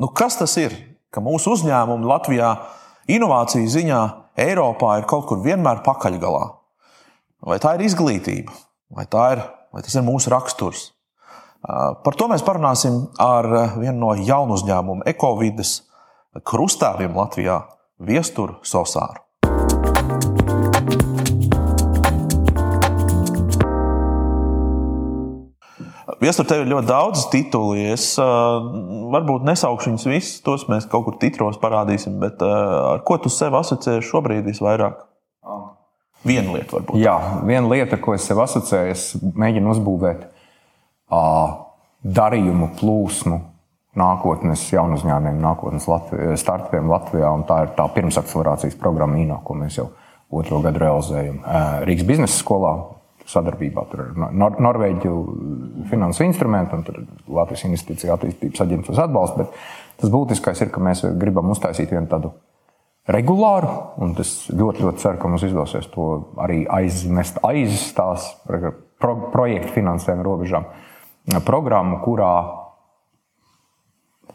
Nu, kas tas ir? Ka mūsu uzņēmumi Latvijā inovāciju ziņā Eiropā ir kaut kur vienmēr pakaļgalā. Vai tā ir izglītība, vai, ir, vai tas ir mūsu raksturs? Par to mēs parunāsim ar vienu no jaunu uzņēmumu, ekovidas krustāviem Latvijā, Viesturu Sosāru. Viestur, tev ir ļoti daudz titulu. Es uh, varbūt nesaukšu viņus visus, tos mēs kaut kur titros parādīsim, bet uh, ar ko tu sev asociē šobrīd visvairāk? Viena lieta, varbūt. Jā, viena lieta, ko es sev asociēju, es mēģinu uzbūvēt uh, darījumu plūsmu nākotnes jaunu uzņēmumiem, nākotnes Latvi startupiem Latvijā. Tā ir tā pirmsakcelerācijas programma INO, ko mēs jau otro gadu realizējam Rīgas biznesa skolā sadarbībā ar Nor Norvēģiju finansu instrumentu un Latvijas investīciju attīstības aģentūras atbalstu. Bet tas būtiskais ir, ka mēs gribam uztaisīt vienu tādu regulāru, un es ļoti, ļoti ceru, ka mums izdosies to arī aizmest aiz tās pro projektu finansējuma robežām. Programmu, kurā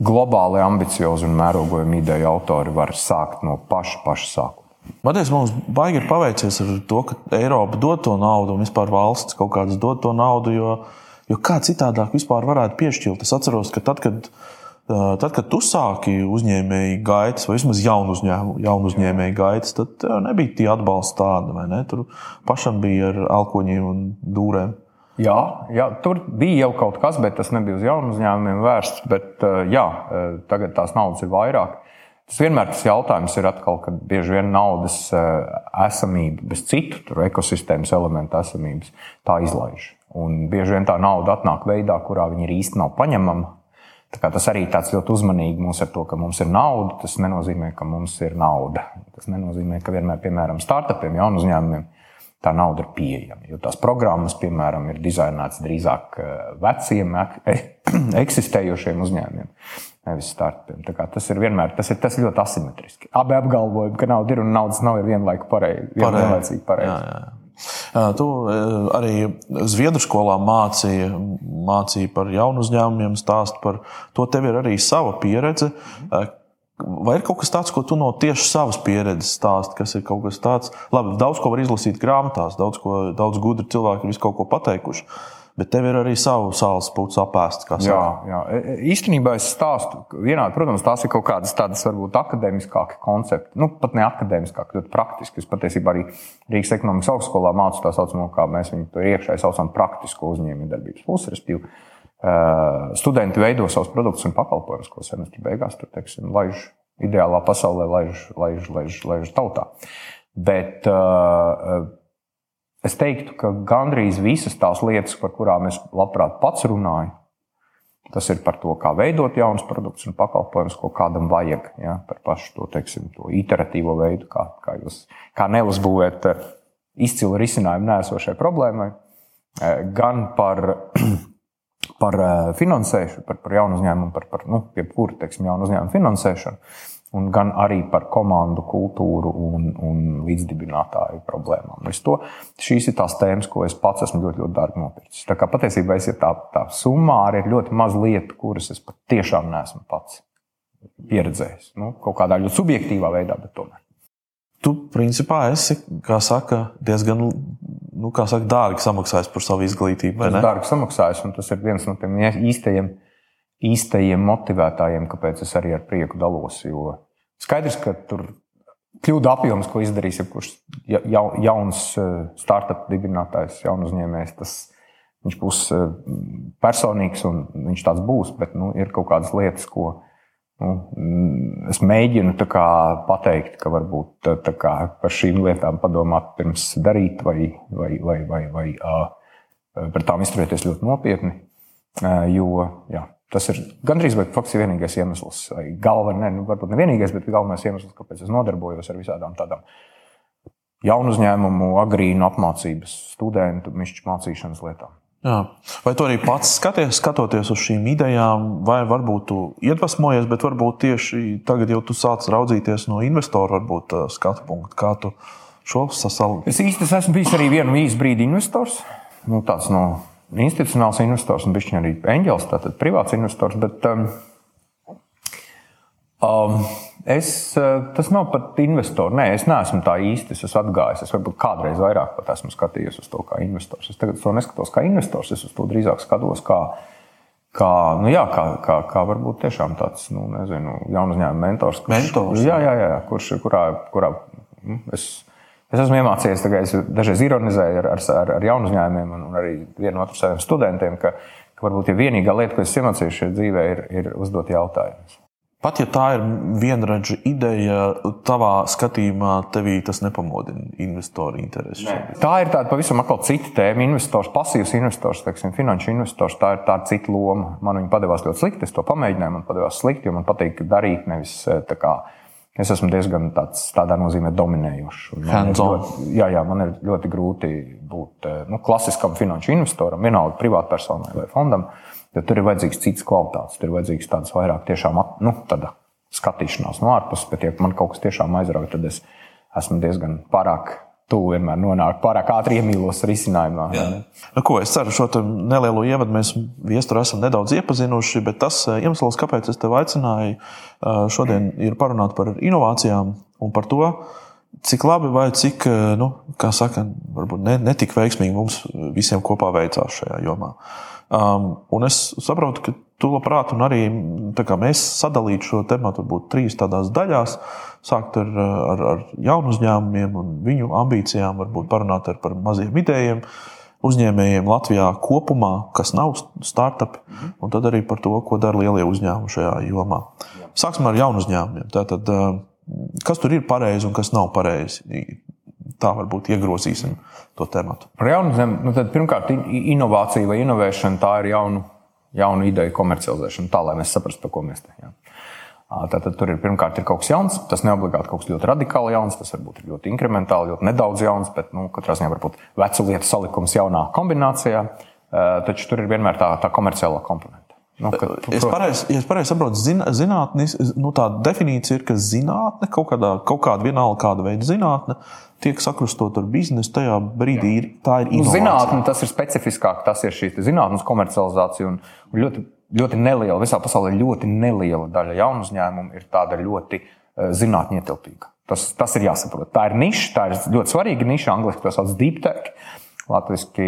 globāli ambiciozi un mērogojami ideju autori var sākt no paša, paša sākuma. Liekas, mums baigi ir paveicies ar to, ka Eiropa dod to naudu un vispār valsts kaut kādas dod to naudu. Jo, jo kā citādāk vispār varētu piešķirt? Es atceros, ka tad, kad, tad, kad tu sāki uzņēmēji gaitas, vai vismaz jaunu, uzņēmu, jaunu uzņēmēju gaitas, tad nebija tie atbalsta tādi. Tur pašam bija ar alkoņiem un dūrēm. Jā, jā, tur bija jau kaut kas, bet tas nebija uz jaunu uzņēmumiem vērsts. Bet, jā, tagad tās naudas ir vairāk. Tas vienmēr tas jautājums ir atkal, ka bieži vien naudas eh, esamība bez citu tur, ekosistēmas elementu esamības tā izlaiž. Un bieži vien tā nauda atnāk veidā, kurā viņa īsti nav paņemama. Tas arī tāds ļoti uzmanīgi mums ar to, ka mums ir nauda. Tas nenozīmē, ka mums ir nauda. Tas nenozīmē, ka vienmēr, piemēram, startupiem, jaunu uzņēmumiem, tā nauda ir pieejama. Jo tās programmas, piemēram, ir dizainētas drīzāk eh, veciem, eksistējošiem uzņēmumiem nevis startupiem. Tas ir vienmēr tas ir, tas ļoti asimetriski. Abi apgalvojumi, ka nauda ir un naudas nav, ir vienlaikus pareizi. Vienlaicīgi pareizi. Tu arī Zviedru skolā mācīji, mācīji par jaunu uzņēmumiem, stāst par to. Tev ir arī sava pieredze. Vai ir kaut kas tāds, ko tu no tieši savas pieredzes stāsti, kas ir kaut kas tāds? Labi, daudz ko var izlasīt grāmatās, daudz, ko, daudz gudri cilvēki ir visu kaut ko pateikuši. Bet tev ir arī savu sāls puķu apēst. Jā, jā. E, e, īstenībā es stāstu, vienādi, protams, tās ir kaut kādas tādas varbūt akadēmiskākas koncepti. Nu, pat ne akadēmiskāk, ļoti praktiski. Es patiesībā arī Rīgas ekonomikas augstskolā mācu tā saucamo, kā mēs viņu tur iekšēji saucam, praktisko uzņēmējdarbības pusi. Respektīvi, studenti veido savus produktus un pakalpojumus, ko semestra beigās tur, teiksim, laiž ideālā pasaulē, laiž, laiž, laiž, laiž tautā. Bet uh, Es teiktu, ka gandrīz visas tās lietas, par kurām es labprāt pats runāju, tas ir par to, kā veidot jaunus produktus un pakalpojumus, ko kādam vajag. Ja, par pašu to, teiksim, to iteratīvo veidu, kā, kā, jūs, kā neuzbūvēt eh, izcilu risinājumu nēsošai problēmai, eh, gan par, par eh, finansēšanu, par, par jaunu uzņēmumu, par, par nu, jebkuru jaunu uzņēmumu finansēšanu un gan arī par komandu kultūru un, un līdzdibinātāju problēmām. To, šīs ir tās tēmas, ko es pats esmu ļoti, ļoti dārgi nopircis. Tā kā patiesībā es ir tā, tā summā arī ir ļoti maz lietu, kuras es patiešām neesmu pats pieredzējis. Nu, kaut kādā ļoti subjektīvā veidā, bet tomēr. Tu, principā, esi saka, diezgan nu, saka, dārgi samaksājis par savu izglītību. Tas dārgi samaksājis, un tas ir viens no tiem īstajiem īstajiem motivētājiem, kāpēc es arī ar prieku dalos. Jo skaidrs, ka tur kļūda apjoms, ko izdarīs jebkurš ja, jauns eh, startup dibinātājs, jauns uzņēmējs, tas viņš būs eh, personīgs un viņš tāds būs. Bet nu, ir kaut kādas lietas, ko nu, es mēģinu pateikt, ka varbūt kā, par šīm lietām padomāt pirms darīt, vai, vai, vai, vai, vai uh, par tām izturēties ļoti nopietni. Uh, jo jā, Tas ir gandrīz vai faktiski vienīgais iemesls, vai galvenais, ne, nu, varbūt ne vienīgais, bet galvenais iemesls, kāpēc es nodarbojos ar visādām tādām jaunu uzņēmumu, agrīnu apmācības, studentu mišķu mācīšanas lietām. Jā. Vai tu arī pats skaties, skatoties uz šīm idejām, vai varbūt tu iedvesmojies, bet varbūt tieši tagad jau tu sāc raudzīties no investoru varbūt, skatu punktu, kā tu šo sasalīti? Es īstenībā esmu bijis arī vienu īsu brīdi investors. Nu, tāds no institucionāls investors un bišķiņ arī eņģels, tātad privāts investors. Bet, um, Um, es, uh, tas nav pat investors. Nē, es neesmu tā īsti. Es esmu atgājis. Es varbūt kādreiz vairāk pat esmu skatījies uz to kā investors. Es tagad to neskatos kā investors. Es uz to drīzāk skatos kā, kā, nu jā, kā, kā, kā varbūt tiešām tāds nu, nezinu, jaunu uzņēmumu mentors. Kurš, mentors jā, jā, jā, kurš, kurā, kurā nu, es Es esmu iemācījies, ka es dažreiz ironizēju ar, ar, ar jaunu uzņēmumiem un arī vienu otru saviem studentiem, ka, ka varbūt ja vienīgā lieta, ko es iemācījos šajā dzīvē, ir, ir uzdot jautājumus. Pat ja tā ir vienradža ideja, tavā skatījumā tevī tas nepamodina investoru interesi. Ne. Tā ir tāda pavisam cita tēma. Investors, pasīvs investors, teiksim, finanšu investors, tā ir tā cita loma. Man viņa padevās ļoti slikti, es to pamēģināju, man padevās slikti, jo man patīk darīt nevis tā kā Es esmu diezgan tāds, tādā nozīmē dominējošs. Ļoti, jā, jā, man ir ļoti grūti būt eh, nu, klasiskam finanšu investoram, vienalga privātpersonai vai fondam, jo tur ir vajadzīgs cits kvalitātes. Tur ir vajadzīgs tāds vairāk tiešām nu, skatīšanās no ārpuses, bet, ja man kaut kas tiešām aizrauja, tad es esmu diezgan pārāk tu vienmēr nonāki pārāk ātri iemīlos risinājumā. Nu, ko, es ceru, šo nelielo ievadu mēs viesturu esam nedaudz iepazinuši, bet tas eh, iemesls, kāpēc es tevi aicināju eh, šodien, ir parunāt par inovācijām un par to, cik labi vai cik, eh, nu, kā saka, varbūt ne, netik veiksmīgi mums visiem kopā veicās šajā jomā. Um, un es saprotu, ka tu labprāt, un arī mēs sadalītu šo tematu varbūt trīs tādās daļās. Sākt ar, ar, ar jaunu uzņēmumiem un viņu ambīcijām, varbūt parunāt par maziem vidējiem uzņēmējiem Latvijā kopumā, kas nav startupi, un tad arī par to, ko dara lielie uzņēmumi šajā jomā. Sāksim ar jaunu uzņēmumiem. Tātad, kas tur ir pareizi un kas nav pareizi? tā varbūt iegrozīsim to tematu. Par zemi, nu pirmkārt, inovācija vai inovēšana tā ir jaunu, jaunu ideju komercializēšana, tā lai mēs saprastu, par ko mēs te esam. Tātad tur ir pirmkārt ir kaut kas jauns. Tas neobligāti kaut kas ļoti radikāli jauns, tas varbūt ir ļoti incrementāli, ļoti nedaudz jauns, bet nu, katrā ziņā varbūt vecu lietu salikums jaunā kombinācijā. Taču tur ir vienmēr tā, tā komerciālā komponente. Nu, ka, es pareizi ja pareiz saprotu, zin, zinātnis, nu, tā definīcija ir, ka zinātne, kaut kādā, kaut kāda vienalga kāda veida zinātne, tiek sakrustot ar biznesu. Tajā brīdī ir, tā ir inovācija. Nu, zinātne, tas ir specifiskāk, tas ir šī zinātnes komercializācija un, un ļoti, ļoti neliela, visā pasaulē ļoti neliela daļa jaunu uzņēmumu ir tāda ļoti uh, zinātņu ietilpīga. Tas, tas ir jāsaprot. Tā ir niša, tā ir ļoti svarīga niša, angļuiski to sauc deep tech, latviešu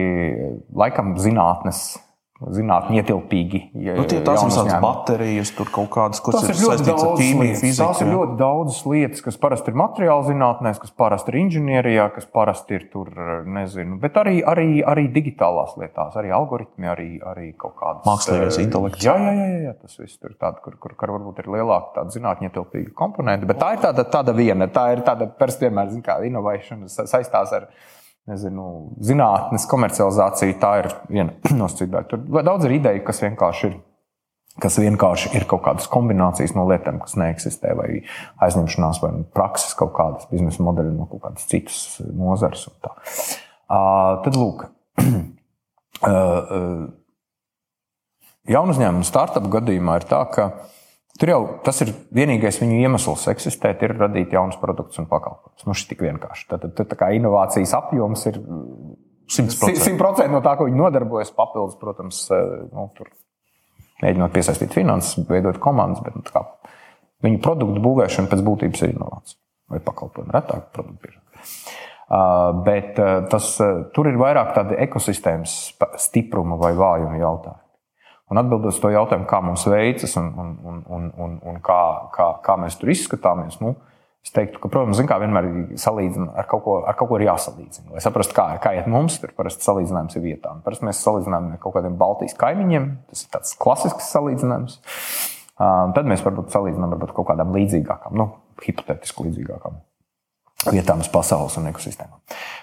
laikam zinātnes zinātnē ietilpīgi. Ja, nu, tie, tās ir tādas baterijas, tur kaut kādas, kas ir saistītas ar ķīmiju, fiziku. Tās ir ļoti daudzas lietas, kas parasti ir materiāla zinātnēs, kas parasti ir inženierijā, kas parasti ir tur, nezinu, bet arī, arī, arī digitālās lietās, arī algoritmi, arī, arī kaut kādas. Mākslīgais intelekts. Jā, jā, jā, jā, tas viss tur ir tāds, kur, kur, kur varbūt ir lielāka tāda zinātnē ietilpīga komponente, bet tā ir tāda, tāda viena, tā ir tāda, pers vienmēr, zin kā, inovācija saistās ar nezinu, zinātnes komercializācija, tā ir viena no citām. Tur daudz ir ideju, kas vienkārši ir. Kas vienkārši ir kaut kādas kombinācijas no lietām, kas neeksistē, vai aizņemšanās, vai prakses kaut kādas biznesa modeļi no kaut kādas citas nozares. Uh, tad, lūk, uh, jaunu uzņēmumu startup gadījumā ir tā, ka uh, Tur jau tas ir vienīgais viņu iemesls eksistēt, ir radīt jaunus produktus un pakalpojumus. Nu, šis tik vienkārši. Tad, tad, tad kā inovācijas apjoms ir 100%, 100 no tā, ko viņi nodarbojas. Papildus, protams, eh, nu, tur mēģinot piesaistīt finanses, veidot komandas, bet nu, kā, viņu produktu būvēšana pēc būtības ir inovācija vai pakalpojuma. Retāk produktu biežāk. Uh, bet uh, tas, uh, tur ir vairāk tāda ekosistēmas stipruma vai vājuma jautājuma. Un atbildot uz to jautājumu, kā mums veicas un, un, un, un, un, un kā, kā, kā mēs tur izskatāmies, nu, es teiktu, ka, protams, kā vienmēr ar kaut, ko, ar kaut ko ir jāsalīdzina. Lai saprastu, kā, kā iet mums, tur parasti salīdzinājums ir vietām. Parasti mēs salīdzinām ar kaut kādiem Baltijas kaimiņiem. Tas ir tāds klasisks salīdzinājums. Uh, tad mēs varbūt salīdzinām ar kaut kādām līdzīgākām, nu, hipotētiski līdzīgākām vietām uz pasaules un ekosistēmām.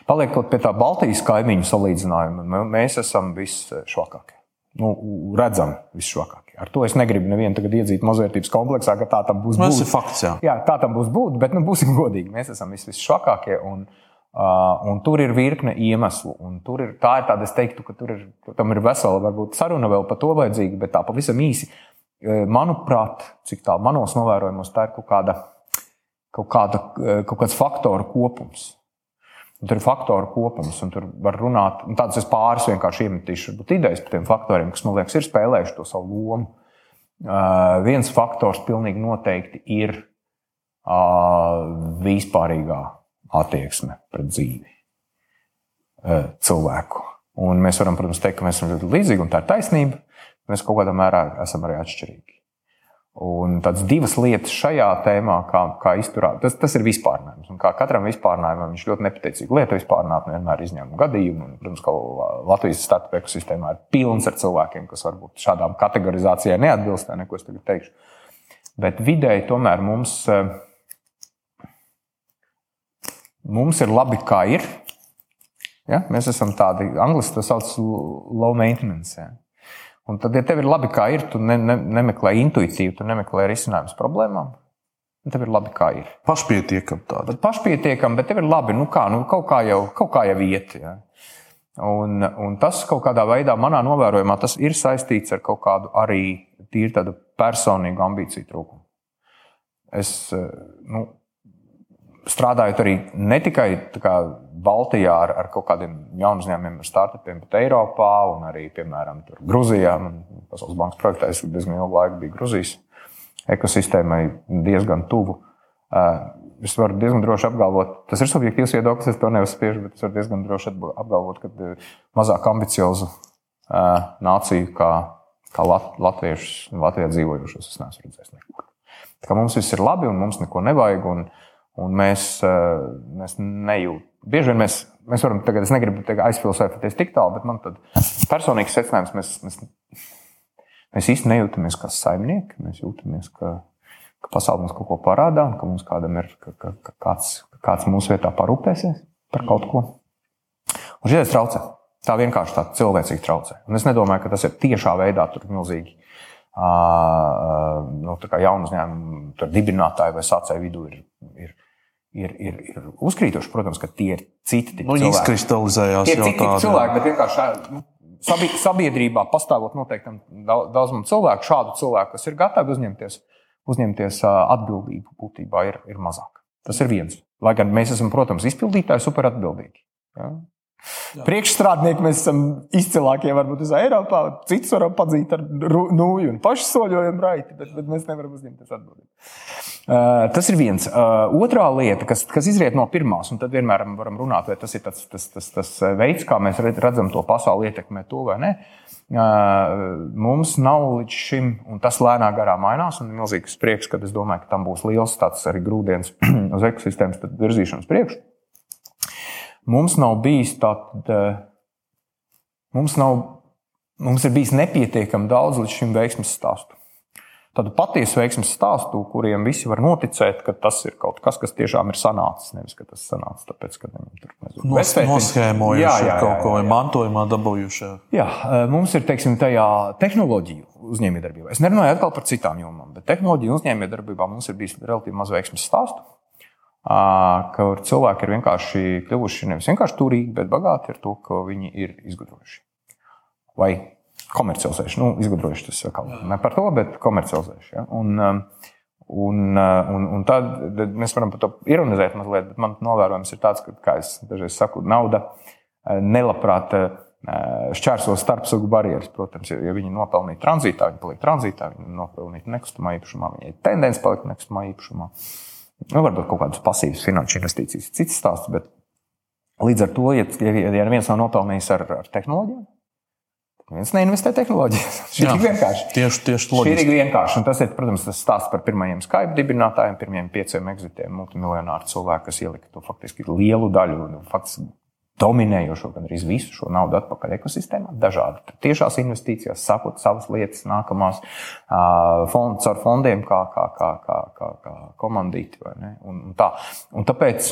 Paliekot pie tā Baltijas kaimiņu salīdzinājuma, mēs esam visšvakākie nu, redzam visšvakākie. Ar to es negribu nevienu tagad iedzīt mazvērtības kompleksā, ka tā tam būs. Nu, tas ir fakts. Jā. jā, tā tam būs būt, bet nu, būsim godīgi. Mēs esam vis, visšvakākie. Un, uh, un tur ir virkne iemeslu. Tur ir, tā ir tāda, es teiktu, ka tur ir, tam ir vesela varbūt, saruna vēl par to vajadzīga, bet tā pavisam īsi. Manuprāt, cik tālu manos novērojumos, tā ir kaut, kāda, kaut, kāda, kaut kāds faktoru kopums. Tur ir faktoru kopums, un tur var runāt. Tādas es pāris vienkārši iemetīšu idejas par tiem faktoriem, kas man liekas, ir spēlējuši to savu lomu. Uh, viens faktors pilnīgi noteikti ir uh, vispārīgā attieksme pret dzīvi uh, cilvēku. Un mēs varam, protams, teikt, ka mēs esam ļoti līdzīgi, un tā ir taisnība. Mēs kaut kādā mērā esam arī atšķirīgi. Un tādas divas lietas šajā tēmā, kā, kā izturēt, tas, tas ir vispārnājums. Un kā katram vispārnājumam viņš ļoti nepateicīgi lieta vispārināt, vienmēr izņēmuma gadījumu. Un, protams, ka Latvijas startup ekosistēmā ir pilns ar cilvēkiem, kas varbūt šādām kategorizācijām neatbilst, neko es tagad teikšu. Bet vidēji tomēr mums, mums ir labi, kā ir. Ja? Mēs esam tādi, angļuiski to sauc low maintenance. Ja? Un tad, ja tev ir labi, kā ir, tu ne, ne, nemeklē intuitīvi, tu nemeklē risinājumus problēmām. Tev ir labi, kā ir. Pašpietiekami tāda. Pašpietiekami, bet tev ir labi, nu kā, nu kaut kā jau, kaut kā jau iet. Ja. Un, un tas kaut kādā veidā, manā novērojumā, tas ir saistīts ar kaut kādu arī tīri tādu personīgu ambīciju trūkumu. Es, nu, strādājot arī ne tikai kā, Baltijā ar, ar kaut kādiem jaunu uzņēmumiem, ar startupiem, bet Eiropā un arī, piemēram, Grūzijā. Pasaules bankas projektā es diezgan ilgu laiku biju Grūzijas ekosistēmai diezgan tuvu. Es varu diezgan droši apgalvot, tas ir subjektīvs viedoklis, es to neuzspiežu, bet es varu diezgan droši apgalvot, ka mazāk ambiciozu nāciju kā, kā latviešus, Latvijā dzīvojušos, es neesmu redzējis nekur. Tā kā mums viss ir labi un mums neko nevajag. Un, Un mēs, eh, mēs nejūtam. Bieži vien mēs, mēs varam, tagad es negribu aizfilozofēties tik tālu, bet man personīgs secinājums, mēs, mēs, mēs īsti nejūtamies kā saimnieki. Mēs jūtamies, ka, ka pasaule mums kaut ko parādā, un ka mums kādam ir ka, ka, ka kāds, kāds mūsu vietā parūpēsies par kaut ko. Un šis traucē. Tā vienkārši tā cilvēcīgi traucē. Un es nedomāju, ka tas ir tiešā veidā milzīgi. Uh, nu, tā kā jaunu uzņēmumu dibinātāju vai sācēju vidū ir, ir ir, ir, ir uzkrītoši. Protams, ka tie ir citi nu, cilvēki. Izkristalizējās tie ir citi tādi, cilvēki, bet vienkārši nu, sabiedrībā pastāvot noteiktam daudzam cilvēku, šādu cilvēku, kas ir gatavi uzņemties, uzņemties atbildību, būtībā ir, ir mazāk. Tas ir viens. Lai gan mēs esam, protams, izpildītāji, super atbildīgi. Ja? Priekšstrādnieki mēs esam izcilākie varbūt uz Eiropā. Citus varam padzīt ar nūju un pašsoļojumu raiti, bet, bet mēs nevaram uzņemties atbildību. Uh, tas ir viens. Uh, otrā lieta, kas, kas izriet no pirmās, un tad vienmēr varam runāt, vai tas ir tas, tas, tas, tas veids, kā mēs redzam to pasauli ietekmē to vai nē. Uh, mums nav līdz šim, un tas lēnā garā mainās, un ir milzīgs prieks, kad es domāju, ka tam būs liels tāds arī grūdienis uz ekosistēmas virzīšanas priekšu. Mums nav bijis eh, mums, nav, mums ir bijis nepietiekami daudz līdz šim veiksmes stāstu. Tādu patiesu veiksmes stāstu, kuriem visi var noticēt, ka tas ir kaut kas, kas tiešām ir sanācis. Nevis, ka tas sanācis tāpēc, ka viņam tur ir noschēmojuši jā, jā, jā, kaut ko mantojumā dabūjuši. Jā, eh, mums ir teiksim, tajā tehnoloģiju uzņēmējdarbībā. Es nerunāju atkal par citām jomām, bet tehnoloģiju uzņēmējdarbībā mums ir bijis relatīvi maz veiksmes stāstu kur cilvēki ir vienkārši kļuvuši nevis vienkārši turīgi, bet bagāti ar to, ko viņi ir izgudrojuši. Vai komercializējuši. Nu, izgudrojuši tas atkal ne par to, bet komercializējuši. Ja? Un, un, un, un tad mēs varam par to ironizēt mazliet, bet man novērojums ir tāds, ka, kā es dažreiz saku, nauda nelabprāt šķērso starpsugu barjeras. Protams, ja viņi nopelnīja tranzītā, viņi paliek tranzītā, viņi nopelnīja nekustamā īpašumā, viņai ir tendence palikt nekustamā īpašumā. Nu, varbūt kaut kādas pasīvas finanšu investīcijas, cits stāsts. Bet līdz ar to, ja, ja, ja viens nav nopelnījis ar, ar tehnoloģiju, Viens neinvestē tehnoloģijās. Šī ir vienkārši. Tieši, tieši Šī ir vienkārši. Un tas ir, protams, tas stāsts par pirmajiem Skype dibinātājiem, pirmajiem pieciem exitiem, multimiljonāru cilvēku, kas ielika to faktiski lielu daļu, faktiski dominējošo, gan arī visu šo naudu atpakaļ ekosistēmā. Dažādi tiešās investīcijas, sakot savas lietas, nākamās fonds ar fondiem, kā, kā, kā, kā, kā, kā komandīti. Un, un tā. un tāpēc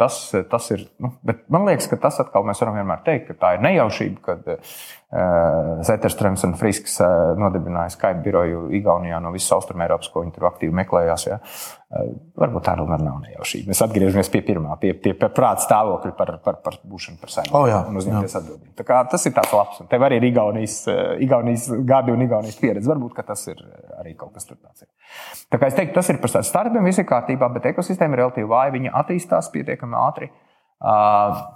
tas, tas ir. Nu, man liekas, ka tas atkal mēs varam vienmēr teikt, ka tā ir nejaušība, kad Zetterstrēms un Frisks nodibināja Skype biroju Igaunijā no visas Austrumēropas, ko viņi tur aktīvi meklējās. Ja. Varbūt tā tomēr nav nejaušība. Mēs atgriežamies pie pirmā, pie, pie, pie prāta stāvokļa par, par, par būšanu par saimnieku oh, jā, un uzņemties atbildību. Tas ir tāds labs. Un tev arī ir Igaunijas, Igaunijas gadi un Igaunijas pieredze. Varbūt tas ir arī kaut kas tāds. Tā kā es teiktu, tas ir par startupiem, viss ir kārtībā, bet ekosistēma ir relatīvi vāja. Viņa attīstās pietiekami ātri. Uh,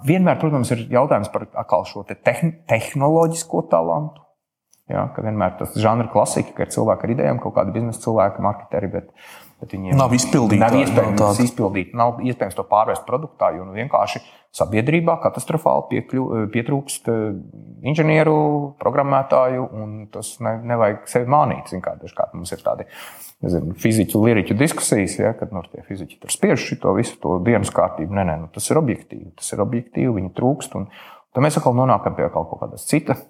vienmēr, protams, ir jautājums par šo te tehn tehnoloģisko talantu. Ja, ka vienmēr tas žanra klasika, ka ir cilvēki ar idejām, kaut kādi biznesa cilvēki, marketeri, bet, bet viņiem nav izpildīti. Nav iespējams nav izpildīt, nav iespējams to pārvērst produktā, jo nu, vienkārši sabiedrībā katastrofāli piekļu, pietrūkst eh, inženieru, programmētāju, un tas ne, nevajag sevi mānīt. Kā, dažkārt mums ir tādi nezinu, fiziķu, liriķu diskusijas, ja, kad nu, tie fiziķi tur spiež šo visu to dienas kārtību. Nē, nē, nu, tas ir objektīvi, tas ir objektīvi, viņi trūkst. Un, tad mēs atkal nonākam pie kaut kādas citas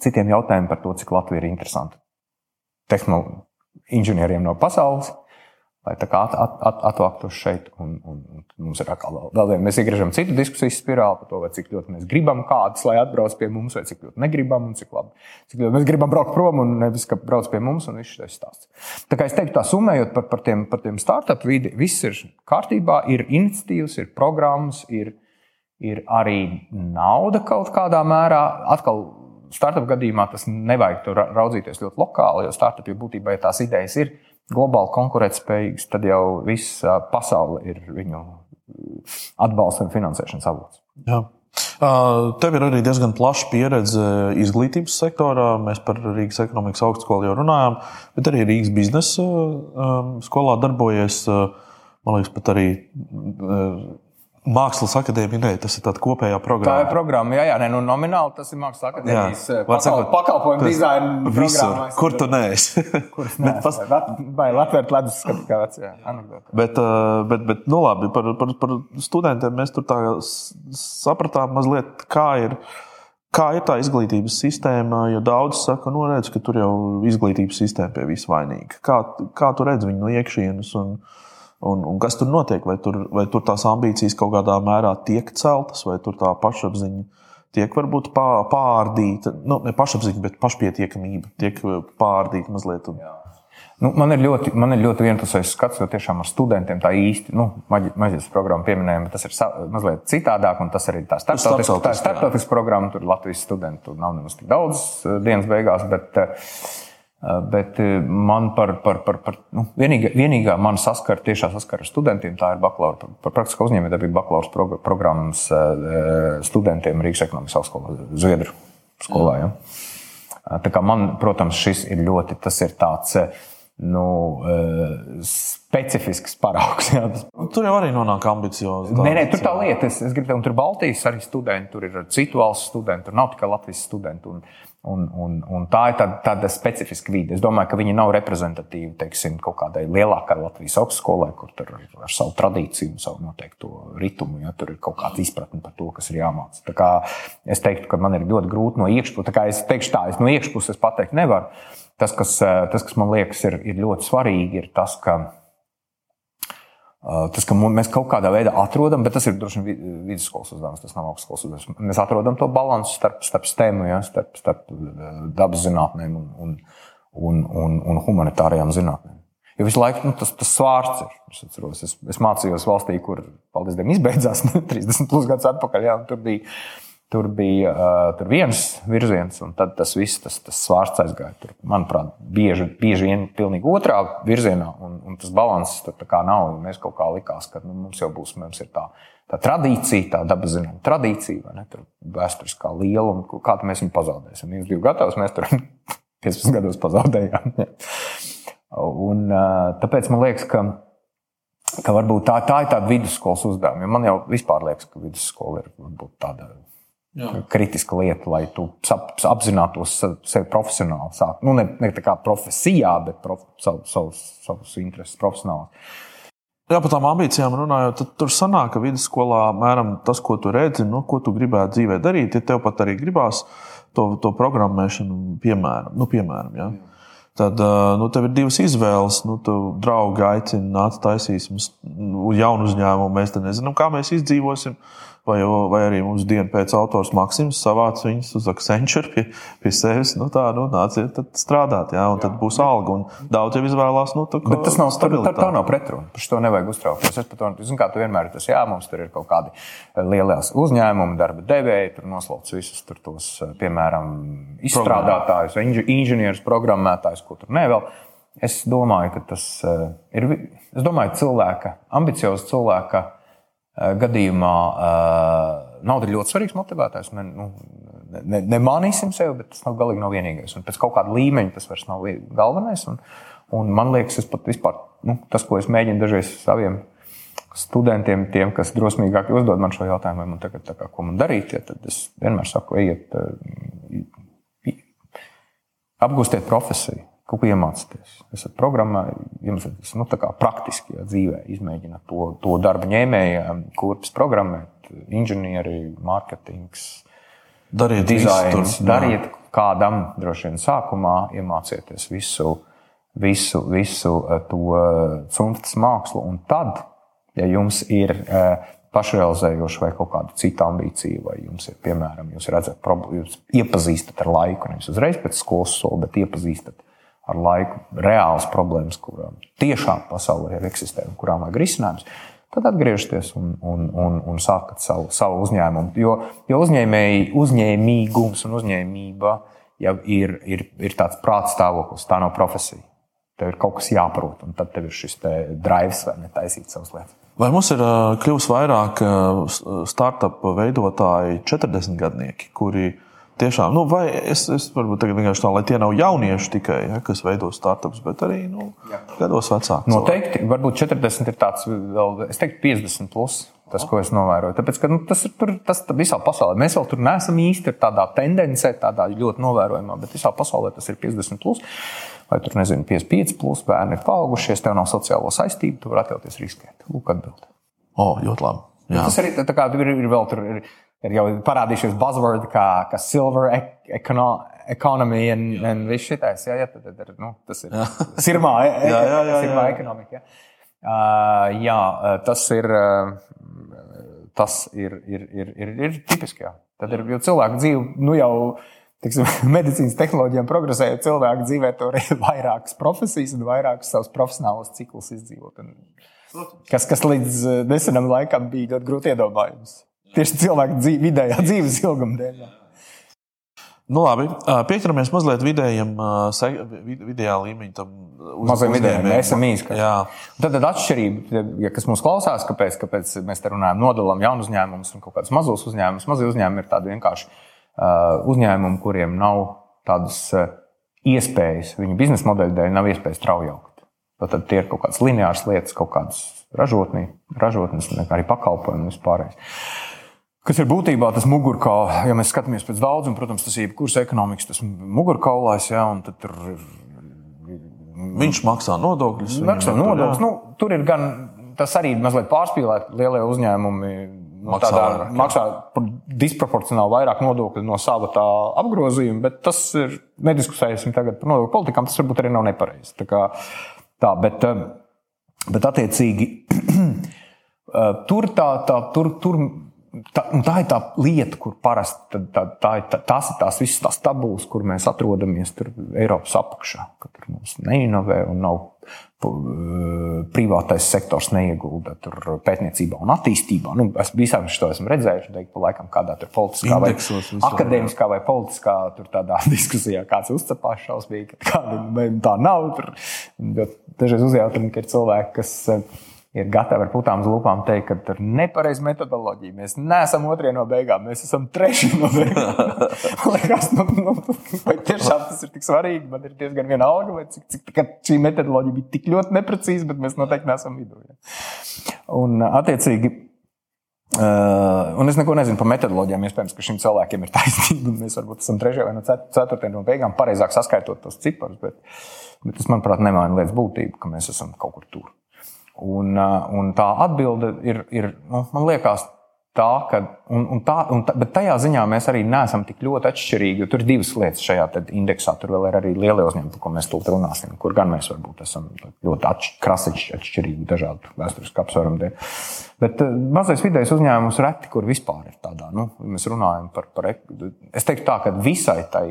citiem jautājumiem par to, cik Latvija ir interesanta tehnoloģija inženieriem no pasaules. Lai tā kā at, at, at, atvāktos šeit, un, un, un mums ir atkal vēl viena. Mēs iegriežam citu diskusiju spirāli par to, cik ļoti mēs gribam kādus, lai atbrauc pie mums, vai cik ļoti negribam, un cik, labi, cik ļoti mēs gribam braukt prom, un nevis, ka brauc pie mums, un viss šis stāsts. Tā kā es teiktu, tā summējot par, par tiem, par tiem startup vidi, viss ir kārtībā, ir iniciatīvas, ir programmas, ir, ir arī nauda kaut kādā mērā. Atkal startup gadījumā tas nevajag raudzīties ļoti lokāli, jo startup jau būtībā, ja tās idejas ir globāli konkurētspējīgas, tad jau visa pasaule ir viņu atbalsta un finansēšanas avots. Jā. Tev ir arī diezgan plaša pieredze izglītības sektorā. Mēs par Rīgas ekonomikas augstskolu jau runājām, bet arī Rīgas biznesa skolā darbojies. Man liekas, pat arī Mākslas akadēmija, nē, tas ir tāds kopējā programma. Tā ir programma, jā, jā nē, nu, nomināli tas ir Mākslas akadēmijas eh, pakal, pakalpojumu dizaina programma. Kur tu neesi? Kurš nē, pas... vai Latvijas ledus skatu kā vecajā anekdotā. Bet, eh, bet, bet, nu labi, par, par, par studentiem mēs tur tā sapratām mazliet, kā ir. Kā ir tā izglītības sistēma? Jo daudz saka, nu, redz, ka tur jau izglītības sistēma pie vis vainīga. Kā, kā tu redz viņu no iekšienes? Un, uh, Un, un kas tur notiek? Vai tur, vai tur tās ambīcijas kaut kādā mērā tiek celtas, vai tur tā pašapziņa tiek varbūt pārdīta? Nu, ne pašapziņa, bet pašpietiekamība tiek pārdīta mazliet. Un... Nu, man ir ļoti, man ir ļoti vienpusējs skats, jo tiešām ar studentiem tā īsti, nu, maģijas programmu pieminējām, bet tas ir mazliet citādāk, un tas arī tā starptautiskā starptautiska programma. Tur Latvijas studentu nav nemaz tik daudz eh, dienas beigās, bet uh, bet eh, man par, par, par, par nu, vienīgā, vienīgā mana saskara, tiešā saskara ar studentiem, tā ir bakalaura, par, praktiskā uzņēmējdarbību bakalaura programmas eh, studentiem Rīgas ekonomikas augstskolā, Zviedru skolā. Ja? Tā kā man, protams, šis ir ļoti, tas ir tāds. Nu, specifisks paraugs. Jā. Tur jau arī nonāk ambiciozi. Nē, nē, tur tā lieta. Es, es gribu teikt, tur ir Baltijas arī studenti, tur ir citu valstu studenti, tur nav tikai Latvijas studenti. Un, Un, un, un tā ir tāda, tāda specifiska vide. Es domāju, ka viņi nav reprezentatīvi teiksim, kaut kādai lielākai Latvijas augstskolai, kur tur ar, ar savu tradīciju savu noteikto ritmu, ja tur ir kaut kāda izpratne par to, kas ir jāmācās. Es teiktu, ka man ir ļoti grūti no iekšpuses. Es teikšu tā, es no iekšpuses pateikt nevaru. Tas, kas, tas, kas man liekas, ir, ir ļoti svarīgi, ir tas, ka Tas, ka mēs kaut kādā veidā atrodam, bet tas ir droši vien vidusskolas uzdevums, tas nav augstskolas uzdevums. Mēs atrodam to līdzsvaru starp, starp stēmu, ja, starp, starp dabas zinātnēm un, un, un, un, un humanitārajām zinātnēm. Jo visu laiku nu, tas, tas svārds ir. Es, atceros, es, es mācījos valstī, kur, paldies Dievam, izbeidzās 30 plus gadus atpakaļ. Jā, tur bija Tur bija uh, tur viens virziens, un tad tas viss, tas, tas svārsts aizgāja. Tur, manuprāt, bieži, bieži vien pilnīgi otrā virzienā, un, un tas balanss tur nav. Mēs kaut kā likās, ka nu, mums jau būs, mums tā, tā tradīcija, tā dabas zinām, tradīcija, vai ne? Tur vēsturiskā liela, un kā mēs viņu pazaudēsim. Jūs bijat gatavi, mēs tur 15 gados pazaudējām. un, uh, tāpēc man liekas, ka ka varbūt tā, tā ir tāda vidusskolas uzdevuma. Man jau vispār liekas, ka vidusskola ir tāda Jā. kritiska lieta, lai tu apzinātos sevi profesionāli. Sāk. Nu, ne, ne tā kā profesijā, bet prof, savu, savus, savus intereses profesionāli. Jā, par tām ambīcijām runājot, tad tur sanāk, ka vidusskolā mēram tas, ko tu redzi, nu, ko tu gribētu dzīvē darīt, ja tev pat arī gribās to, to programmēšanu, piemēram. Nu, piemēram ja? Tad nu, tev ir divas izvēles. Nu, tu draugi aicina, nāc, taisīsim jaunu uzņēmumu. Mēs te nezinām, kā mēs izdzīvosim. Vai, vai arī mums dienu pēc autors Maksims savāca viņus uz Accenture pie, pie sevis. Nu, tā, nu, nāciet strādāt, jā, un jā. tad būs alga. Un daudz jau izvēlās. Nu, tā, Bet tas nav, tā, tā nav pretruna. Par to nevajag uztraukties. Es par to zinu, kā tu vienmēr tas, jā, mums tur ir kaut kādi eh, lielās uzņēmumi, darba devēji, tur noslauc visus tur tos, eh, piemēram, izstrādātājus, inženierus, programmētājus, ko tur nevēl. Es domāju, ka tas eh, ir, es domāju, cilvēka, ambicioza cilvēka gadījumā eh, nauda ir ļoti svarīgs motivētājs. Ne, nu, ne, nemanīsim sevi, bet tas nav galīgi nav vienīgais. Un pēc kaut kāda līmeņa tas vairs nav galvenais. Un, un man liekas, tas pat vispār, nu, tas, ko es mēģinu dažreiz saviem studentiem, tiem, kas drosmīgāk uzdod man šo jautājumu, man tagad kā, ko man darīt, ja, tad es vienmēr saku, ejiet, apgūstiet profesiju kaut ko iemācīties. Esat programmā, iemācīties nu, praktiski ja, dzīvē, izmēģināt to, to darba ņēmēju, kurpes programmēt, inženieri, mārketings, dariet dizains. Dariet kādam droši vien sākumā, iemācieties visu, visu, visu eh, to eh, cunftas mākslu, un tad, ja jums ir uh, pašrealizējoša vai kaut kāda cita ambīcija, vai jums ir, piemēram, jūs redzat, jūs iepazīstat ar laiku, nevis uzreiz pēc skolas soli, bet iepazīstat ar laiku reālas problēmas, kurām tiešām pasaulē ir eksistē un kurām vajag risinājums, tad atgriezties un, un, un, un sākat savu, savu uzņēmumu. Jo, jo uzņēmēji, uzņēmīgums un uzņēmība jau ir, ir, ir tāds prāta stāvoklis, tā nav profesija. Tev ir kaut kas jāprot, un tad tev ir šis te drives vai netaisīt savas lietas. Vai mums ir kļuvis vairāk startup veidotāji, 40 gadnieki, kuri tiešām, nu, vai es, es varbūt tagad vienkārši tā, lai tie nav jaunieši tikai, ja, kas veido startups, bet arī nu, Jā. gados vecāki. Noteikti, cilvēki. varbūt 40 ir tāds, vēl, es teiktu, 50 plus. Tas, ko es novēroju, tāpēc, ka nu, tas ir tur, tas visā pasaulē. Mēs vēl tur neesam īsti tādā tendencē, tādā ļoti novērojamā, bet visā pasaulē tas ir 50. Plus, vai tur nezinu, 55, plus, bērni ir paaugušies, tev nav sociālo saistību, tu vari atļauties riskēt. Lūk, atbild. O, ļoti labi. Jā. Tas arī tā kā ir, ir vēl tur. Ir, ir jau parādījušies buzzwordi kā, kā silver econo, economy un, un viss šitais. Jā, jā, tad, tad, nu, tas ir sirmā, jā, jā, jā, jā, sirmā ekonomika. Jā. Uh, jā, tas ir, tas ir, ir, ir, ir, ir tipiski. Jā. Tad ir cilvēku dzīve, nu jau tiksim, medicīnas tehnoloģijām progresējot, cilvēku dzīvē tur ir vairākas profesijas un vairākas savas profesionālas ciklus izdzīvot. Un, kas, kas līdz nesenam laikam bija ļoti grūti iedomājams. Tieši cilvēka dzīve, vidējā dzīves ilguma dēļ. Nu, labi, pieķeramies mazliet vidējiem, vidējā līmeņa tam mazajam vidējiem, SMIs. Tad, tad atšķirība, ja kas mums klausās, kāpēc, kāpēc mēs te runājam, nodalām jaunu uzņēmumus un kaut kādus mazus uzņēmumus. Mazie uzņēmumi ir tādi vienkārši uzņēmumi, kuriem nav tādas iespējas, viņu biznesa modeļa dēļ nav iespējas strauji augt. Tad tie ir kaut kādas lineāras lietas, kaut kādas ražotni, ražotnes, arī pakalpojumi un vispārējais. Kas ir būtībā tas mugurkauls, ja mēs skatāmies pēc daudzuma, protams, tas ir jebkuras ekonomikas, tas mugurkaulais, jā, un tur ir. Viņš maksā nodokļus. Maksā nodokļus. Nu, tur ir gan tas arī mazliet pārspīlēt. Lielie uzņēmumi nu, maksā, tādā, maksā disproporcionāli vairāk nodokļu no sava apgrozījuma, bet tas ir nediskusēsim tagad par nodokļu politikām. Tas varbūt arī nav nepareizi. Tā, kā, tā bet, bet attiecīgi tur tā, tā tur. tur tā, tā ir tā lieta, kur parasti tā, tā, tā, tā, tās ir tās visas tās tabulas, kur mēs atrodamies tur Eiropas apakšā. Tur mums neinovē un nav privātais sektors neiegulda pētniecībā un attīstībā. Nu, es visām šo esmu redzējis, teikt, pa laikam kādā tur politiskā Indeksos, vai akadēmiskā vai politiskā tur tādā diskusijā kāds uzcepās šausmīgi, ka kāda tā nav. Tur, dažreiz uzjautam, ka ir cilvēki, kas ir gatavi ar putām lūpām teikt, ka tur ir nepareiza metodoloģija. Mēs neesam otrie no beigām, mēs esam trešie no beigām. Liekas, nu, nu, vai tiešām tas ir tik svarīgi? Man ir diezgan vienalga, vai cik, cik šī metodoloģija bija tik ļoti neprecīza, bet mēs noteikti neesam vidū. Ja. Un, attiecīgi, Uh, un es neko nezinu par metodoloģijām. Iespējams, ka šim cilvēkiem ir taisnība. Mēs varbūt esam trešajā vai no ceturtajā no beigām, pareizāk saskaitot tos ciparus. Bet, bet tas, manuprāt, nemaina lietas būtību, ka mēs esam kaut kur tur. Un, un tā atbilde ir, ir nu, man liekas, tā, ka un, un tā, un tā, tajā ziņā mēs arī neesam tik ļoti atšķirīgi. Tur ir divas lietas šajā indeksā. Tur vēl ir arī lielie uzņēmumi, par ko mēs tūlīt runāsim, kur gan mēs varbūt esam ļoti atš, krasiski atšķirīgi dažādu vēsturisku apsvērumu dēļ. Bet mazais vidējais uzņēmums reti, kur vispār ir tādā. Nu, mēs runājam par, par. Es teiktu tā, ka visai tai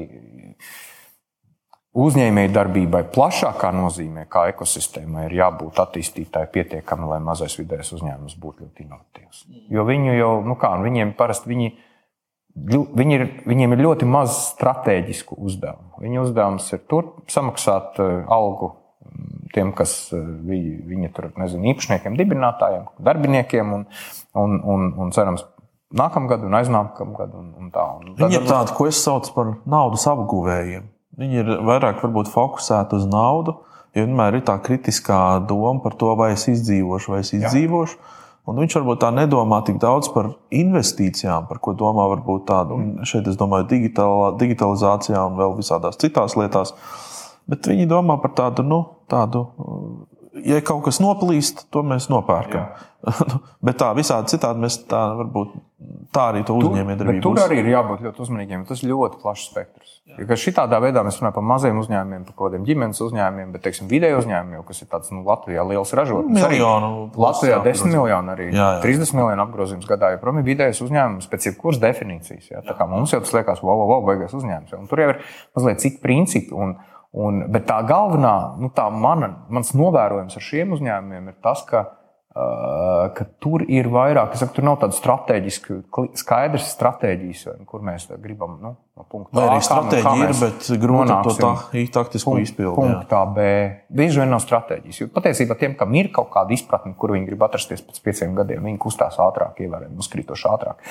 uzņēmēju darbībai plašākā nozīmē, kā ekosistēmai, ir jābūt attīstītāji pietiekami, lai mazais vidējais uzņēmums būtu ļoti inovatīvs. Jo viņu jau, nu kā, viņiem parasti viņi, viņi ir, viņiem ir ļoti maz strateģisku uzdevumu. Viņu uzdevums ir tur samaksāt eh, algu mm, tiem, kas eh, viņi, viņi tur, nezinu, īpašniekiem, dibinātājiem, darbiniekiem un, un, un, un cerams, nākamgad un aiznākamgad. Un, un tā, un Viņi ir tādi, ko es saucu par naudas apguvējiem. Viņi ir vairāk fokusēti uz naudu, jo vienmēr ir tā kritiskā doma par to, vai es izdzīvošu, vai es izdzīvošu. Jā. Un viņš varbūt tā nedomā tik daudz par investīcijām, par ko domā varbūt tādu. Un šeit es domāju digitālā, digitalizācijā un vēl visādās citās lietās. Bet viņi domā par tādu, nu, tādu ja kaut kas noplīst, to mēs nopērkam. Bet tā visādi citādi mēs tā varbūt tā arī to uzņēmējdarbību. Tur arī ir jābūt ļoti uzmanīgiem. Tas ir ļoti plašs spektrs. Ja šitādā veidā mēs runājam par maziem uzņēmumiem, par kādiem ģimenes uzņēmumiem, bet, teiksim, vidēju uzņēmumiem, kas ir tāds nu, Latvijā liels ražotājs. Miljonu. Latvijā 10 miljonu arī. Jā, jā. 30 miljonu apgrozījums gadā. Joprojām ir vidējais uzņēmums pēc jebkuras definīcijas. Jā. Tā kā mums jau tas liekas, wow, wow, wow, beigās uzņēmums. Un tur jau ir mazliet citi principi. Un, Un, bet tā galvenā, nu, tā mana, mans novērojums ar šiem uzņēmumiem ir tas, ka ka tur ir vairāk, saku, tur nav tāda strateģiska, skaidrs stratēģijas, kur mēs gribam. Nu, no punkta A, arī stratēģija ir, bet grūti to tā, taktisko izpildīt. Punktā B. Bieži vien nav stratēģijas. Jo patiesībā tiem, kam ir kaut kāda izpratne, kur viņi grib atrasties pēc pieciem gadiem, viņi kustās ātrāk, ievērojami uzkrītoši ātrāk.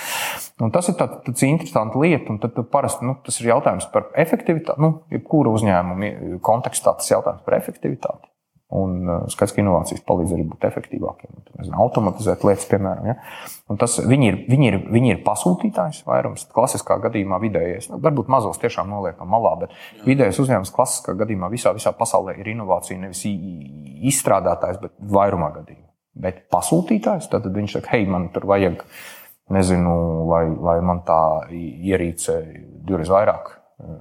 Un tas ir tāds, tāds interesants lieta, un tad parasti nu, tas ir jautājums par efektivitāti. Nu, jebkura uzņēmuma kontekstā tas ir jautājums par efektivitāti. Un uh, skaidrs, ka inovācijas palīdz arī būt efektīvākiem, nezinu, automatizēt lietas, piemēram. Ja? Un tas, viņi, ir, viņi, ir, viņi ir pasūtītājs vairums. Klasiskā gadījumā vidējais, nu, varbūt mazos tiešām noliekam malā, bet vidējais uzņēmums klasiskā gadījumā visā, visā pasaulē ir inovācija nevis izstrādātājs, bet vairumā gadījumā. Bet pasūtītājs, tad viņš saka, hei, man tur vajag, nezinu, lai, lai man tā ierīce divreiz vairāk uh,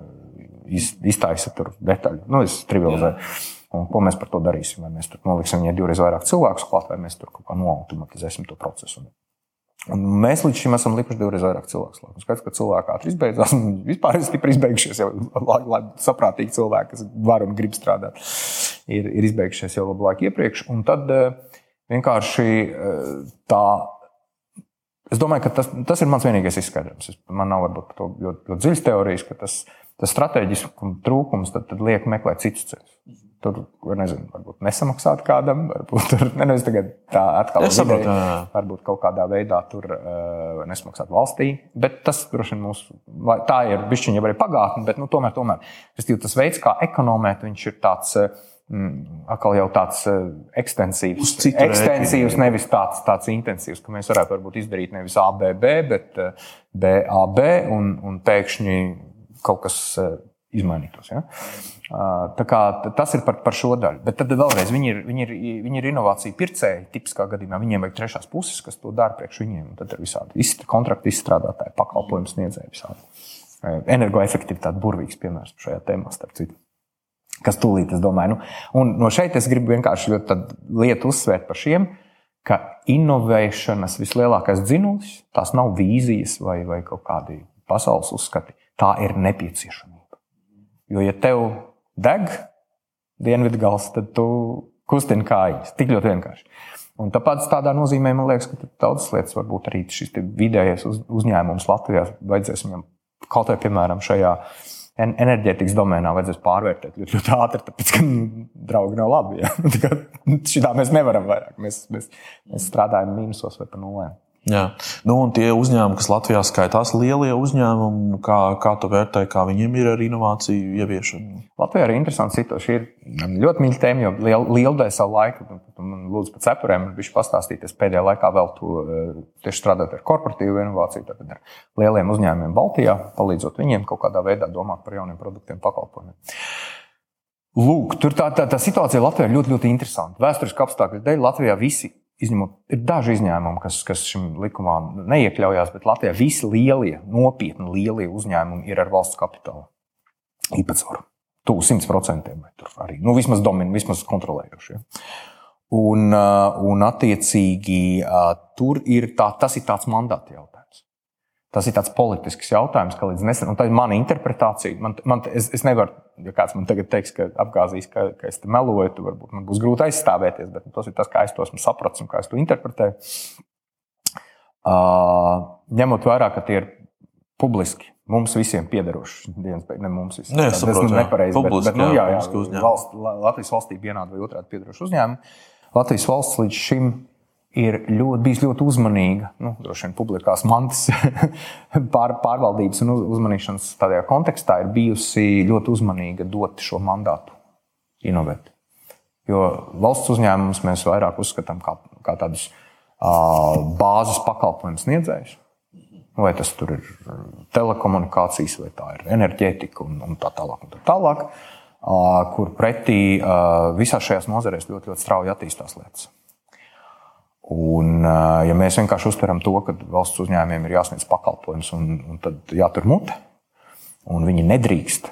iztaisa tur detaļu. Nu, es trivializēju. Jā. Un ko mēs par to darīsim? Vai mēs tur noliksim viņai divreiz vairāk cilvēku klāt, vai mēs tur kaut kā noautomatizēsim to procesu? Un mēs līdz šim esam likuši divreiz vairāk cilvēku. Slēgt. Skaidrs, ka cilvēki ātri izbeidzās. Vispār ir stipri izbeigušies jau labi, saprātīgi cilvēki, kas var un grib strādāt. Ir, ir izbeigušies jau labu laiku iepriekš. Un tad eh, vienkārši eh, tā. Es domāju, ka tas, tas ir mans vienīgais izskaidrojums. Man nav varbūt to ļoti, ļoti dziļas teorijas, ka tas, tas strateģiskums trūkums tad, tad liek meklēt citus ceļus tur, nezinu, varbūt nesamaksāt kādam, varbūt tur ne, nu, tā atkal ir ideja, varbūt kaut kādā veidā tur uh, nesamaksāt valstī. Bet tas droši vien mums, tā ir bišķiņa arī pagātne, bet nu, tomēr, tomēr tas veids, kā ekonomēt, viņš ir tāds. Mm, atkal jau tāds uh, ekstensīvs, ekstensīvs nevis tāds, tāds intensīvs, ka mēs varētu varbūt izdarīt nevis ABB, bet uh, BAB un, un pēkšņi kaut kas uh, izmainītos. Ja? Kā, tas ir par, par šo daļu. Bet tad vēlreiz viņi ir, viņi ir, viņi ir inovācija pircēji. Tipiskā gadījumā viņiem vajag trešās puses, kas to dara priekš viņiem. Tad ir visādi kontraktu izstrādātāji, pakalpojumu sniedzēji. Visādi. Energoefektivitāte burvīgs piemērs šajā tēmā, starp citu. Kas tūlīt, es domāju, nu, un no šeit es gribu vienkārši ļoti lietu uzsvērt par šiem, ka inovēšanas vislielākais dzinulis, tās nav vīzijas vai, vai kaut kādi pasaules uzskati, tā ir nepieciešama. Jo, ja tev deg dienvidu gals, tad tu kustini kājas. Tik ļoti vienkārši. Un tāpēc tādā nozīmē man liekas, ka daudzas lietas varbūt arī šis vidējais uz, uzņēmums Latvijā vajadzēs viņam kaut vai piemēram šajā enerģētikas domēnā vajadzēs pārvērtēt ļoti, ļoti ātri, tāpēc ka nu, draugi nav labi. Ja? Šitā mēs nevaram vairāk. Mēs, mēs, mēs strādājam mīnusos vai pa nulēm. Jā. Nu, un tie uzņēmumi, kas Latvijā skaitās lielie uzņēmumi, kā, kā tu vērtē, kā viņiem ir ar inovāciju ieviešanu? Latvijā ir interesanti situācija. Šī ir ļoti mīļa tēma, jo liela, liela daļa savu laiku, man lūdzu, par cepuriem, viņš pastāstīties pēdējā laikā vēl to eh, tieši strādāt ar korporatīvu inovāciju, tad ar lieliem uzņēmumiem Baltijā, palīdzot viņiem kaut kādā veidā domāt par jauniem produktiem, pakalpojumiem. Lūk, tā, tā, tā situācija Latvijā ir ļoti, ļoti interesanta. Vēsturiski apstākļu dēļ Latvijā visi Izņemot, ir daži izņēmumi, kas, kas šim likumā neiekļaujās, bet Latvijā visi lielie, nopietni lielie uzņēmumi ir ar valsts kapitālu īpatsvaru. Tuvu 100% vai tur arī. Nu, vismaz domina, vismaz kontrolējošie. Ja. Un, uh, un, attiecīgi, uh, tur ir tā, tas ir tāds mandāta jautājums. Tas ir tāds politisks jautājums, ka līdz nesen, un tā ir mana interpretācija. Man, man, es, es nevaru, ja kāds man tagad teiks, ka apgāzīs, ka, ka es te meloju, tad varbūt man būs grūti aizstāvēties, bet tas ir tas, kā es to esmu sapratis un kā es to interpretēju. Uh, ņemot vērā, ka tie ir publiski, mums visiem piederoši dienas beigās, ne mums visiem. Nē, es saprotu, nepareizi, bet, bet, nu, jā, jā, valsts, Latvijas valstī vienādi vai otrādi piederoši uzņēmumi. Latvijas valsts līdz šim ir ļoti, bijis ļoti uzmanīga. Nu, droši vien publikās mantas pār, pārvaldības un uzmanīšanas tādā kontekstā ir bijusi ļoti uzmanīga dot šo mandātu inovēt. Jo valsts uzņēmumus mēs vairāk uzskatām kā, kā tādus uh, bāzes pakalpojumu sniedzējus. Vai tas ir telekomunikācijas, vai tā ir enerģētika un, un tā tālāk. Un tā tālāk uh, kur pretī uh, visās šajās nozarēs ļoti, ļoti strauji attīstās lietas. Un, ja mēs vienkārši uztveram to, ka valsts uzņēmumiem ir jāsniedz pakalpojums un, un tad jātur mute, un viņi nedrīkst,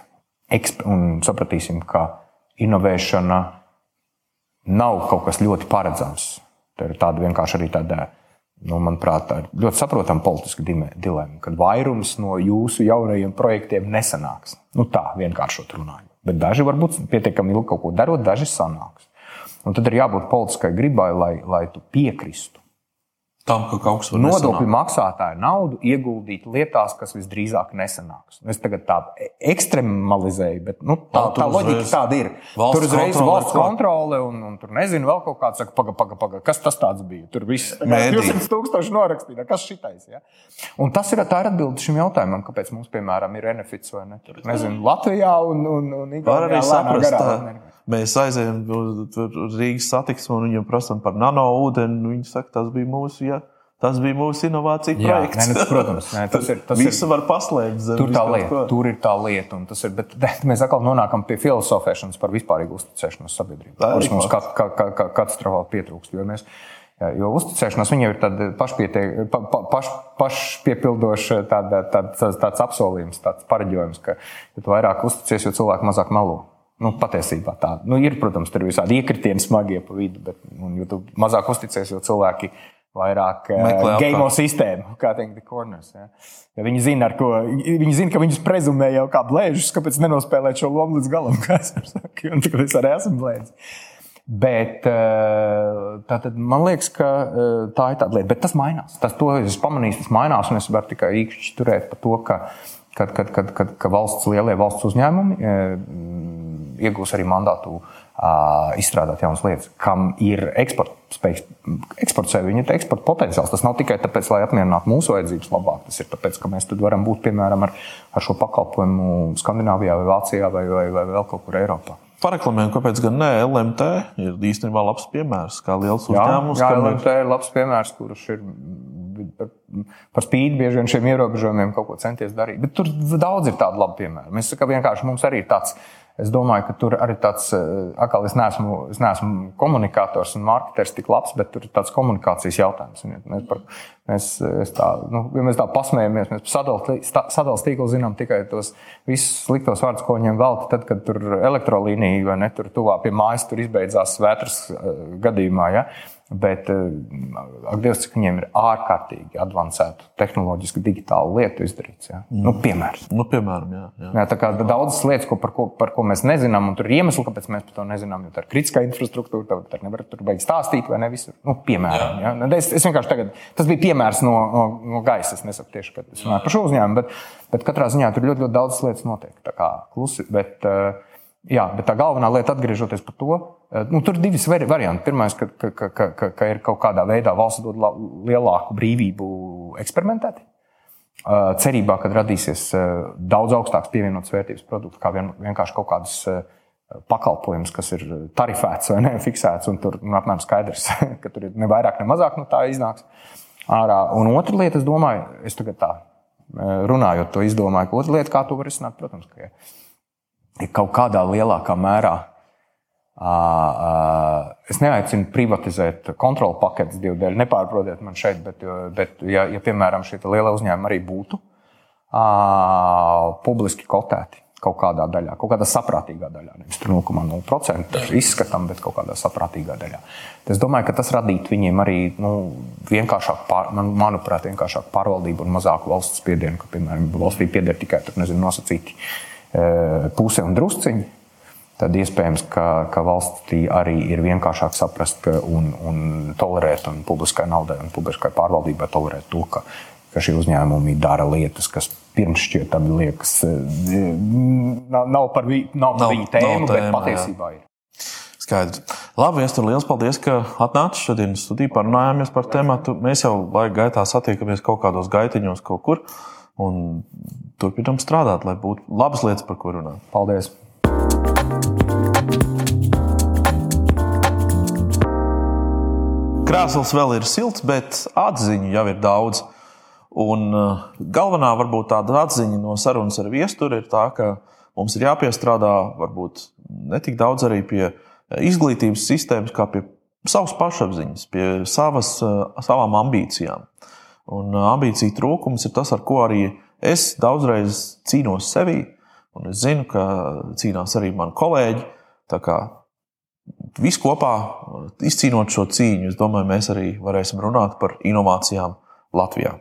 un sapratīsim, ka inovēšana nav kaut kas ļoti paredzams. Tā ir tāda vienkārši arī tāda, nu, manuprāt, tā ļoti saprotama politiska dilemma, kad vairums no jūsu jaunajiem projektiem nesanāks. Nu, tā vienkāršot runājot. Bet daži varbūt pietiekami ilgi kaut ko darot, daži sanāks. Un tad ir jābūt politiskai gribai, lai, lai tu piekristu. Tam, ka kaut kas ir nodokļu maksātāju naudu ieguldīt lietās, kas visdrīzāk nesanāks. Es tagad tādu ekstremalizēju, bet nu, tā, tā loģika uzreiz, tāda ir. Valsts tur uzreiz ir valsts kontrole, un, un tur nezinu, vēl kaut kāds saka, paga, paga, paga, kas tas bija. Tur viss ir 200 tūkstoši norakstīts. Kas šitais? Ja? Un tas ir, ir atbilde šim jautājumam, kāpēc mums, piemēram, ir benefits vai ne. Tur, nezinu, Latvijā un, un, un Igaunijā. Var arī saprast, tā, Mēs aizējām uz Rīgas satiksmi un viņiem prasām par nano ūdeni. Viņi saka, tas bija mūsu. Ja, Tas bija mūsu inovācija Jā, projekts. Nē, nu, protams, nē, tas ir. Tas Visu ir, var paslēpt zem. Tur, tā lieta, tur ir tā lieta. Ir, bet, bet mēs atkal nonākam pie filozofēšanas par vispārīgu uzticēšanos sabiedrībā. Tas mums ka, ka, ka, katastrofāli pietrūkst. Jo, mēs, jo uzticēšanās viņai ir tāda pašpietie, pa, pa, paš, pašpiepildoša tāda, tāda, tāds, tāds apsolījums, tāds pareģojums, ka tu vairāk uzticies, jo cilvēki mazāk melo. Nu, patiesībā tā nu, ir. Protams, tur ir visādi iekritieni smagie pa vidu, bet un, jo tu mazāk uzticies, jo cilvēki vairāk game sistēmu, kā teikt, corners. Ja. Ja viņi, zina, ko, viņi zina, ka viņus prezumē jau kā blēžus, kāpēc nenospēlēt šo lomu līdz galam, kā es saku, un tagad es arī esmu blēdzis. Bet tā tad man liekas, ka tā ir tāda lieta, bet tas mainās. Tas, to es pamanīju, tas mainās, un es varu tikai īkšķi turēt par to, ka, kad, kad, kad, kad, ka valsts lielie valsts uzņēmumi iegūs arī mandātu izstrādāt jaunas lietas, kam ir eksporta spējas, eksporta sevi, viņa eksporta potenciāls. Tas nav tikai tāpēc, lai apmierinātu mūsu vajadzības labāk, tas ir tāpēc, ka mēs varam būt piemēram ar, ar šo pakalpojumu Skandināvijā, vai Vācijā, vai, vai, vai vēl kaut kur Eiropā. Pareklamējam, kāpēc gan ne? LMT ir īstenībā labs piemērs, kā liels uzņēmums. Jā, jā LMT ir labs piemērs, kurš ir par, par spīti bieži vien šiem ierobežojumiem kaut ko centies darīt. Bet tur daudz ir tādu labu piemēru. Mēs vienkārši mums arī ir tāds Es domāju, ka tur arī tāds, eh, atkal es neesmu, es neesmu komunikators un marketers tik labs, bet tur ir tāds komunikācijas jautājums. Mēs, par, mēs, tā, nu, ja mēs tā pasmējamies, mēs sadalījuma tīklu zinām tikai tos visus sliktos vārdus, ko viņiem veltīja, tad, kad tur elektrolīnija vai ne tur tuvā pie mājas tur izbeidzās vētras eh, gadījumā. Ja? Bet, eh, ak, Dievs, cik viņiem ir ārkārtīgi avansētu tehnoloģisku, digitālu lietu izdarīts. Ja? Mm. Nu, piemērs. Nu, piemēram, jā, jā. Jā, tā kā daudzas lietas, ko, par, ko, par ko mēs nezinām, un tur ir iemesli, kāpēc mēs par to nezinām. Jo tā ir kritiskā infrastruktūra, tad nevar tur beigt stāstīt, vai ne visur. Nu, piemēram, jā. Ja? Es, es vienkārši tagad, tas bija piemērs no, no, no gaisa. Es nesaku tieši, ka es runāju par šo uzņēmumu, bet, bet katrā ziņā tur ļoti, ļoti daudz lietas notiek. Tā kā klusi. Bet, uh, Jā, bet tā galvenā lieta, atgriežoties pie tā, eh, nu, tur ir divi varianti. Pirmais, ka, ka, ka, ka, ka ir kaut kādā veidā valsts dod lielāku brīvību eksperimentēt. Eh, cerībā, ka radīsies eh, daudz augstāks pievienotas vērtības produkts, kā vien, vienkārši kaut kādas pakalpojums, kas ir tarifēts vai ne, fiksēts, un tur nu, apmēram skaidrs, ka tur ir ne vairāk, ne mazāk no tā iznāks ārā. Un otra lieta, es domāju, es tagad tā runājot, to izdomāju, ka otra lieta, kā to var izsnākt, protams, ka ir kaut kādā lielākā mērā. Es neaicinu privatizēt kontrolu paketes divu dēļ, nepārprotiet man šeit, bet, bet ja, ja piemēram šie lielie uzņēmumi arī būtu publiski kotēti kaut kādā daļā, kaut kādā saprātīgā daļā, nevis 0,0% izskatām, bet kaut kādā saprātīgā daļā. Es domāju, ka tas radītu viņiem arī nu, vienkāršāku, pār, man, manuprāt, vienkāršāku pārvaldību un mazāku valsts spiedienu, ka, piemēram, valstī pieder tikai nezinu, nosacīti E, puse un drusciņi, tad iespējams, ka, ka valstī arī ir vienkāršāk saprast un, un tolerēt, un publiskai naudai un publiskai pārvaldībai tolerēt to, ka, ka šie uzņēmumi dara lietas, kas pirms šķietami liekas, e, nav, nav par, vi, nav nav, viņu tēmu, nav tēma, bet patiesībā jā. ir. Skaidrs. Labi, es tur liels paldies, ka atnāci šodien studijā, parunājāmies par tēmu. Mēs jau laika gaitā satiekamies kaut kādos gaitiņos, kaut kur. Un turpinām strādāt, lai būtu labas lietas, par ko runāt. Paldies! Krāsls vēl ir silts, bet atziņu jau ir daudz. Un uh, galvenā varbūt tāda atziņa no sarunas ar viesturi ir tā, ka mums ir jāpiestrādā varbūt ne tik daudz arī pie izglītības sistēmas, kā pie savas pašapziņas, pie savas, uh, savām ambīcijām. Un ambīcija trūkums ir tas, ar ko arī es daudzreiz cīnos sevi, un es zinu, ka cīnās arī mani kolēģi. Tā kā Visi kopā izcīnot šo cīņu, es domāju, mēs arī varēsim runāt par inovācijām Latvijā.